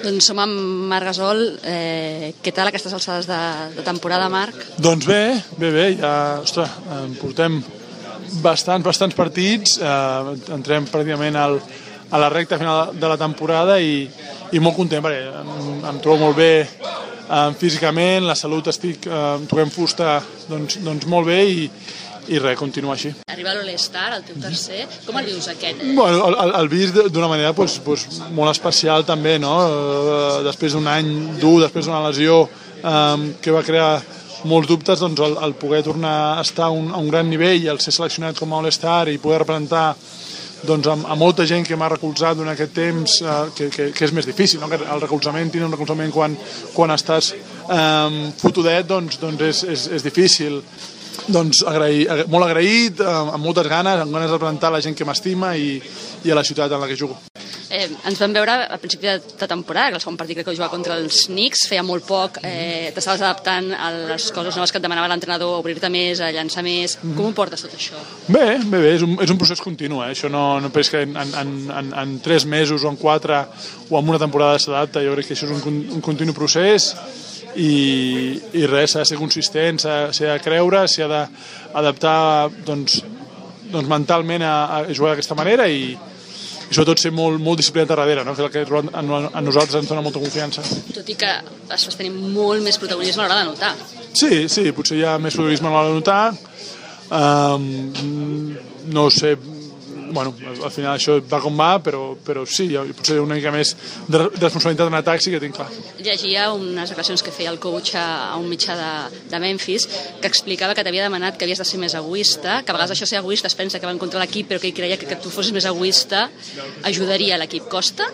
Doncs som amb Marc Gasol. Eh, què tal aquestes alçades de, de temporada, Marc? Doncs bé, bé, bé, ja, ostres, en portem bastants, bastants partits, eh, entrem pràcticament al, a la recta final de la temporada i, i molt content perquè em, em trobo molt bé eh, físicament, la salut estic, eh, toquem fusta doncs, doncs molt bé i, i res, continua així. Arriba l'All-Star, el teu tercer. Com el vius, aquest? Bueno, el, el, el vist d'una manera pues, pues, molt especial també, no? Eh, després d'un any dur, després d'una lesió eh, que va crear molts dubtes, doncs el, el poder tornar a estar a un, a un gran nivell, el ser seleccionat com a All-Star i poder representar doncs, a, a molta gent que m'ha recolzat durant aquest temps, eh, que, que, que és més difícil, no? que el recolzament, tindre un recolzament quan, quan estàs eh, fotudet, doncs, doncs és, és, és difícil doncs agrair, molt agraït, amb moltes ganes, amb ganes de representar la gent que m'estima i, i a la ciutat en la que jugo. Eh, ens vam veure a principi de, de temporada, que el segon partit crec que jugava contra els Knicks, feia molt poc, eh, t'estaves adaptant a les coses noves que et demanava l'entrenador, obrir-te més, a llançar més. Mm -hmm. Com ho portes tot això? Bé, bé, bé, és un, és un procés continu, eh? això no, no penso que en, en, en, en tres mesos o en quatre o en una temporada s'adapta, jo crec que això és un, un continu procés i, i res, s'ha de ser consistent, s'ha de creure, s'ha d'adaptar doncs, doncs mentalment a, a jugar d'aquesta manera i, i sobretot ser molt, molt disciplinat a darrere, no? que és el que a, a nosaltres ens dona molta confiança. Tot i que estàs tenint molt més protagonisme a l'hora de notar. Sí, sí, potser hi ha més protagonisme a l'hora de notar. Um, no sé, bueno, al final això va com va, però, però sí, potser una mica més de, responsabilitat en atac sí que tinc clar. Llegia unes declaracions que feia el coach a, a un mitjà de, de Memphis que explicava que t'havia demanat que havies de ser més egoista, que a vegades això ser egoista es pensa que va en contra l'equip, però que ell creia que, que tu fossis més egoista ajudaria l'equip. Costa?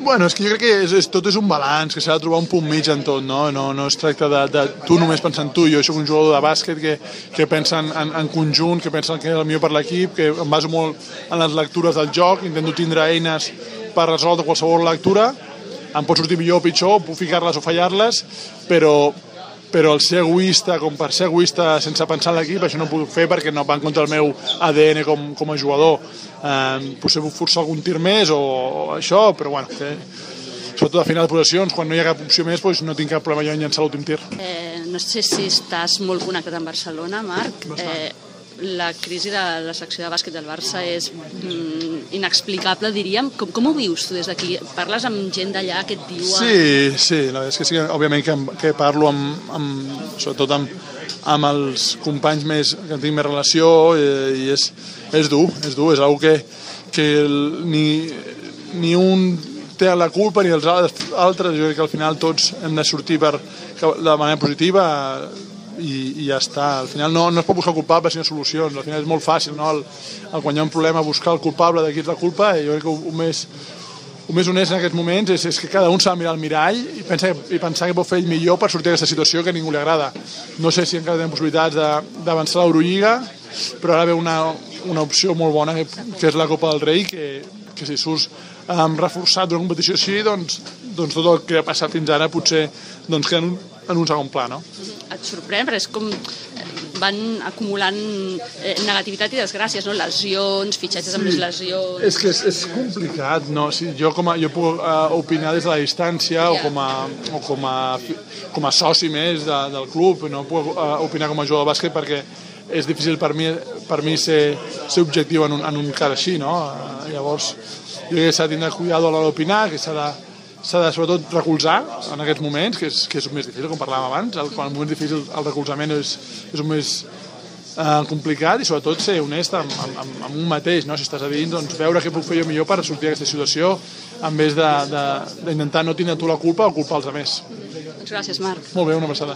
Bueno, és que jo crec que és, és, tot és un balanç, que s'ha de trobar un punt mig en tot, no? No, no es tracta de, de tu només pensant tu, jo soc un jugador de bàsquet que, que pensa en, en, en conjunt, que pensa que és el millor per l'equip, que em baso molt en les lectures del joc, intento tindre eines per resoldre qualsevol lectura, em pot sortir millor o pitjor, puc ficar-les o fallar-les, però, però el ser egoista, com per ser egoista sense pensar en l'equip, això no ho puc fer perquè no va en contra el meu ADN com, com a jugador. Eh, potser puc forçar algun tir més o, o això, però bueno, que, sobretot a final de possessions, quan no hi ha cap opció més, doncs no tinc cap problema jo en llançar l'últim tir. Eh, no sé si estàs molt connectat amb Barcelona, Marc. Eh, la crisi de la secció de bàsquet del Barça és mm, inexplicable, diríem. Com, com ho vius tu des d'aquí? Parles amb gent d'allà que et diuen... Sí, sí, la veritat és que sí, òbviament que, que parlo amb, amb, sobretot amb, amb els companys més, que tinc més relació i, i és, és dur, és dur, és una que, que el, ni, ni un té la culpa ni els altres, jo crec que al final tots hem de sortir per, de manera positiva i, i ja està. Al final no, no es pot buscar culpable sinó solucions. Al final és molt fàcil, no? El, el ha un problema buscar el culpable de qui és la culpa i jo crec que el més, el més honest en aquests moments és, és que cada un s'ha de mirar al mirall i, pensa, i pensar que pot fer ell millor per sortir d'aquesta situació que a ningú li agrada. No sé si encara tenen possibilitats d'avançar a l'Eurolliga, però ara ve una, una opció molt bona que, que és la Copa del Rei, que, que si surts um, reforçat d'una competició així, doncs, doncs tot el que ha passat fins ara potser doncs, queda en un, en un segon pla, no? Et sorprèn, però és com van acumulant eh, negativitat i desgràcies, no? Lesions, fitxatges sí. amb les lesions... És que és, és complicat, no? Si jo, com a, jo puc uh, opinar des de la distància yeah. o, com a, o com, a, com a soci més de, del club, no puc uh, opinar com a jugador de bàsquet perquè és difícil per mi, per mi ser, ser objectiu en un, en un cas així, no? Uh, llavors, jo crec que s'ha de tindre cuidado a l'hora d'opinar, que s'ha de, s'ha de sobretot recolzar en aquests moments, que és, que és el més difícil, com parlàvem abans, el, quan el moment difícil el recolzament és, és el més eh, complicat i sobretot ser honest amb, amb, amb un mateix, no? si estàs a dins, doncs veure què puc fer jo millor per sortir d'aquesta situació en vez d'intentar no tindre tu la culpa o culpar els altres. Doncs gràcies, Marc. Molt bé, una passada.